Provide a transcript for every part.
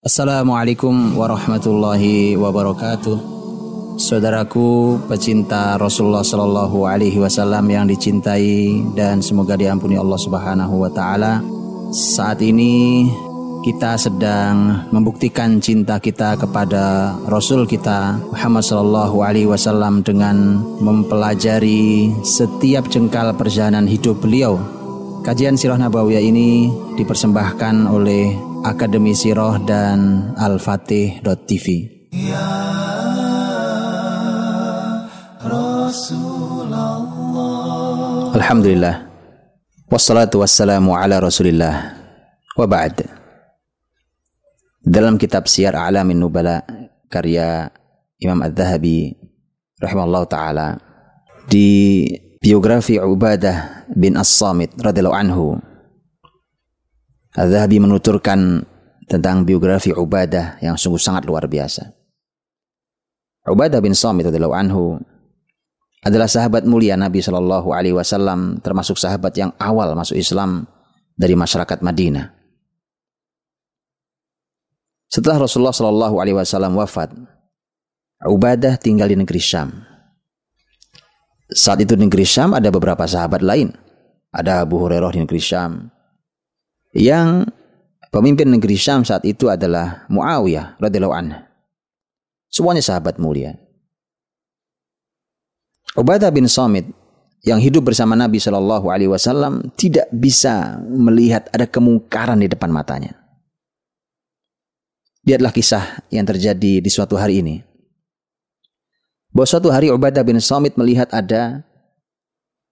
Assalamualaikum warahmatullahi wabarakatuh. Saudaraku pecinta Rasulullah Shallallahu Alaihi Wasallam yang dicintai dan semoga diampuni Allah Subhanahu Wa Taala. Saat ini kita sedang membuktikan cinta kita kepada Rasul kita Muhammad Shallallahu Alaihi Wasallam dengan mempelajari setiap jengkal perjalanan hidup beliau. Kajian Sirah Nabawiyah ini dipersembahkan oleh Akademi Sirah dan Al-Fatih.tv. Ya Alhamdulillah. Wassalatu wassalamu ala Rasulillah. Wa ba'd. Dalam kitab Syiar A'lamin Nubala karya Imam Ad-Dhahabi rahimahullah taala di biografi Ubadah bin As-Samit radhiyallahu anhu Ad-Dhahabi menuturkan tentang biografi Ubadah yang sungguh sangat luar biasa. Ubadah bin Samit radhiyallahu anhu adalah sahabat mulia Nabi Shallallahu alaihi wasallam termasuk sahabat yang awal masuk Islam dari masyarakat Madinah. Setelah Rasulullah Shallallahu Alaihi Wasallam wafat, Ubadah tinggal di negeri Syam. Saat itu di negeri Syam ada beberapa sahabat lain. Ada Abu Hurairah di negeri Syam. Yang pemimpin negeri Syam saat itu adalah Muawiyah radhiyallahu anhu. Semuanya sahabat mulia. Ubadah bin Samit yang hidup bersama Nabi Shallallahu Alaihi Wasallam tidak bisa melihat ada kemungkaran di depan matanya. Lihatlah kisah yang terjadi di suatu hari ini. Bahwa suatu hari Ubadah bin Samit melihat ada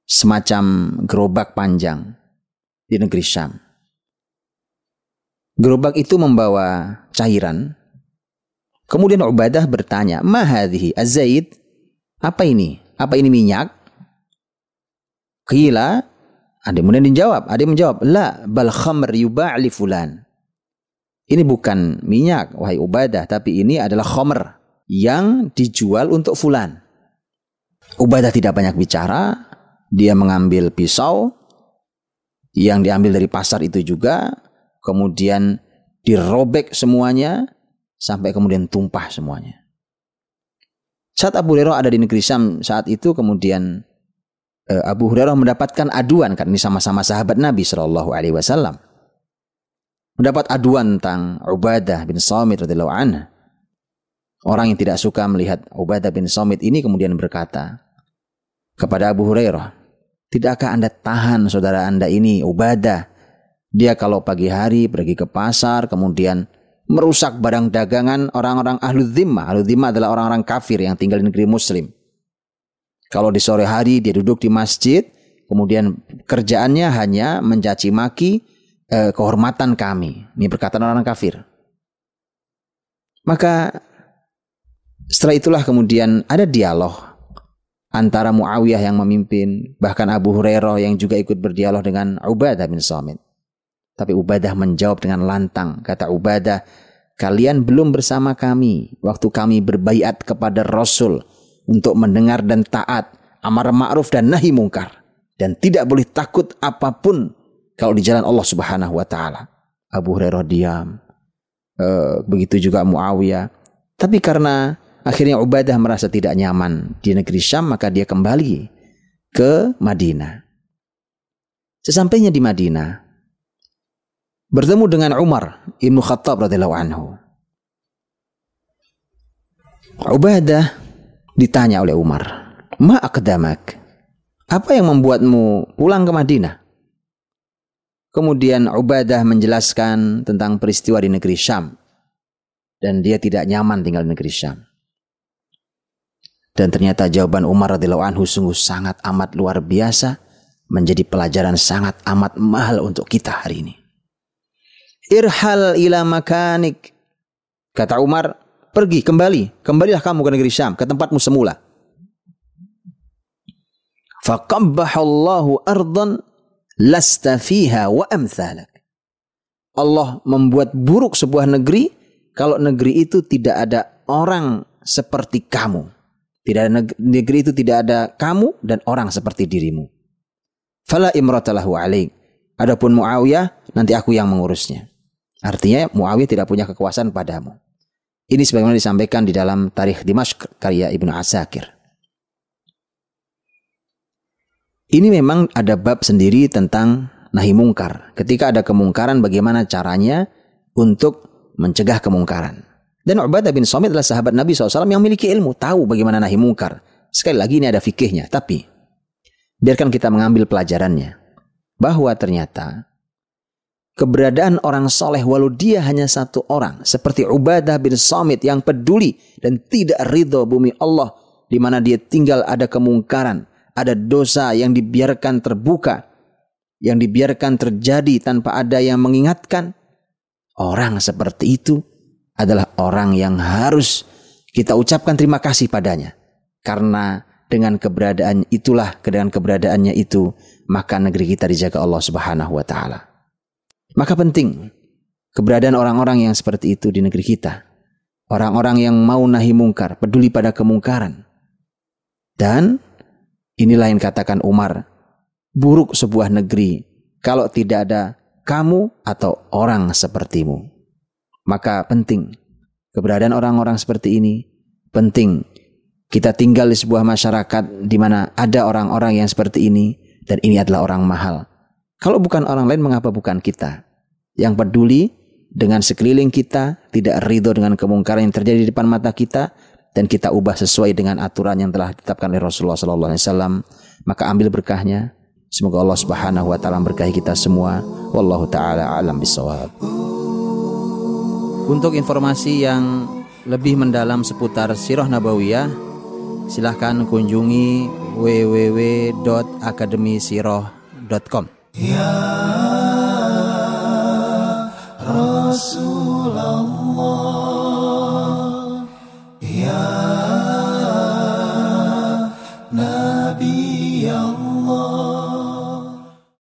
semacam gerobak panjang di negeri Syam. Gerobak itu membawa cairan. Kemudian Ubadah bertanya, "Mahadhihi azaid?" Apa ini? Apa ini minyak? Qila, ada kemudian dijawab, ada yang menjawab, "La, bal khamr yuba'li fulan." Ini bukan minyak, wahai Ubadah, tapi ini adalah khomer yang dijual untuk fulan. Ubadah tidak banyak bicara, dia mengambil pisau yang diambil dari pasar itu juga, kemudian dirobek semuanya sampai kemudian tumpah semuanya. Saat Abu Hurairah ada di negeri Syam saat itu kemudian eh, Abu Hurairah mendapatkan aduan karena ini sama-sama sahabat Nabi Shallallahu Alaihi Wasallam mendapat aduan tentang Ubadah bin Samit radhiyallahu anhu. Orang yang tidak suka melihat Ubadah bin Samit ini kemudian berkata kepada Abu Hurairah, "Tidakkah Anda tahan saudara Anda ini Ubadah? Dia kalau pagi hari pergi ke pasar kemudian merusak barang dagangan orang-orang ahlu dhimma. Ahlu dhimma adalah orang-orang kafir yang tinggal di negeri muslim. Kalau di sore hari dia duduk di masjid, kemudian kerjaannya hanya mencaci maki, eh, kehormatan kami. Ini perkataan orang kafir. Maka setelah itulah kemudian ada dialog antara Muawiyah yang memimpin, bahkan Abu Hurairah yang juga ikut berdialog dengan Ubadah bin Samit. Tapi Ubadah menjawab dengan lantang. Kata Ubadah, kalian belum bersama kami waktu kami berbaiat kepada Rasul untuk mendengar dan taat, amar ma'ruf dan nahi mungkar. Dan tidak boleh takut apa pun kalau di jalan Allah Subhanahu wa taala. Abu Hurairah diam. E, begitu juga Muawiyah. Tapi karena akhirnya Ubadah merasa tidak nyaman di negeri Syam, maka dia kembali ke Madinah. Sesampainya di Madinah, bertemu dengan Umar Ibnu Khattab radhiyallahu anhu. Ubadah ditanya oleh Umar, "Ma akdamak?" Apa yang membuatmu pulang ke Madinah? Kemudian Ubadah menjelaskan tentang peristiwa di negeri Syam. Dan dia tidak nyaman tinggal di negeri Syam. Dan ternyata jawaban Umar radhiyallahu anhu sungguh sangat amat luar biasa. Menjadi pelajaran sangat amat mahal untuk kita hari ini. Irhal ila makanik. Kata Umar, pergi kembali. Kembalilah kamu ke negeri Syam, ke tempatmu semula. Faqabbahallahu ardan lasta fiha wa amthalak. Allah membuat buruk sebuah negeri kalau negeri itu tidak ada orang seperti kamu. Tidak ada negeri itu tidak ada kamu dan orang seperti dirimu. Fala imratalahu alaik. Adapun Muawiyah nanti aku yang mengurusnya. Artinya Muawiyah tidak punya kekuasaan padamu. Ini sebagaimana disampaikan di dalam Tarikh Dimashq karya Ibnu Asakir. Ini memang ada bab sendiri tentang nahi mungkar. Ketika ada kemungkaran bagaimana caranya untuk mencegah kemungkaran. Dan Ubadah bin Somit adalah sahabat Nabi SAW yang memiliki ilmu, tahu bagaimana nahi mungkar. Sekali lagi ini ada fikihnya, tapi biarkan kita mengambil pelajarannya. Bahwa ternyata keberadaan orang soleh walau dia hanya satu orang seperti Ubadah bin Samit yang peduli dan tidak ridho bumi Allah di mana dia tinggal ada kemungkaran, ada dosa yang dibiarkan terbuka, yang dibiarkan terjadi tanpa ada yang mengingatkan. Orang seperti itu adalah orang yang harus kita ucapkan terima kasih padanya. Karena dengan keberadaan itulah, dengan keberadaannya itu, maka negeri kita dijaga Allah Subhanahu wa taala. Maka penting keberadaan orang-orang yang seperti itu di negeri kita. Orang-orang yang mau nahi mungkar, peduli pada kemungkaran. Dan inilah yang katakan Umar, buruk sebuah negeri kalau tidak ada kamu atau orang sepertimu. Maka penting keberadaan orang-orang seperti ini penting kita tinggal di sebuah masyarakat di mana ada orang-orang yang seperti ini dan ini adalah orang mahal. Kalau bukan orang lain, mengapa bukan kita? Yang peduli dengan sekeliling kita, tidak ridho dengan kemungkaran yang terjadi di depan mata kita, dan kita ubah sesuai dengan aturan yang telah ditetapkan oleh Rasulullah SAW, maka ambil berkahnya. Semoga Allah Subhanahu wa taala berkahi kita semua. Wallahu taala alam bisawab. Untuk informasi yang lebih mendalam seputar Sirah Nabawiyah, silahkan kunjungi www.akademisirah.com. Ya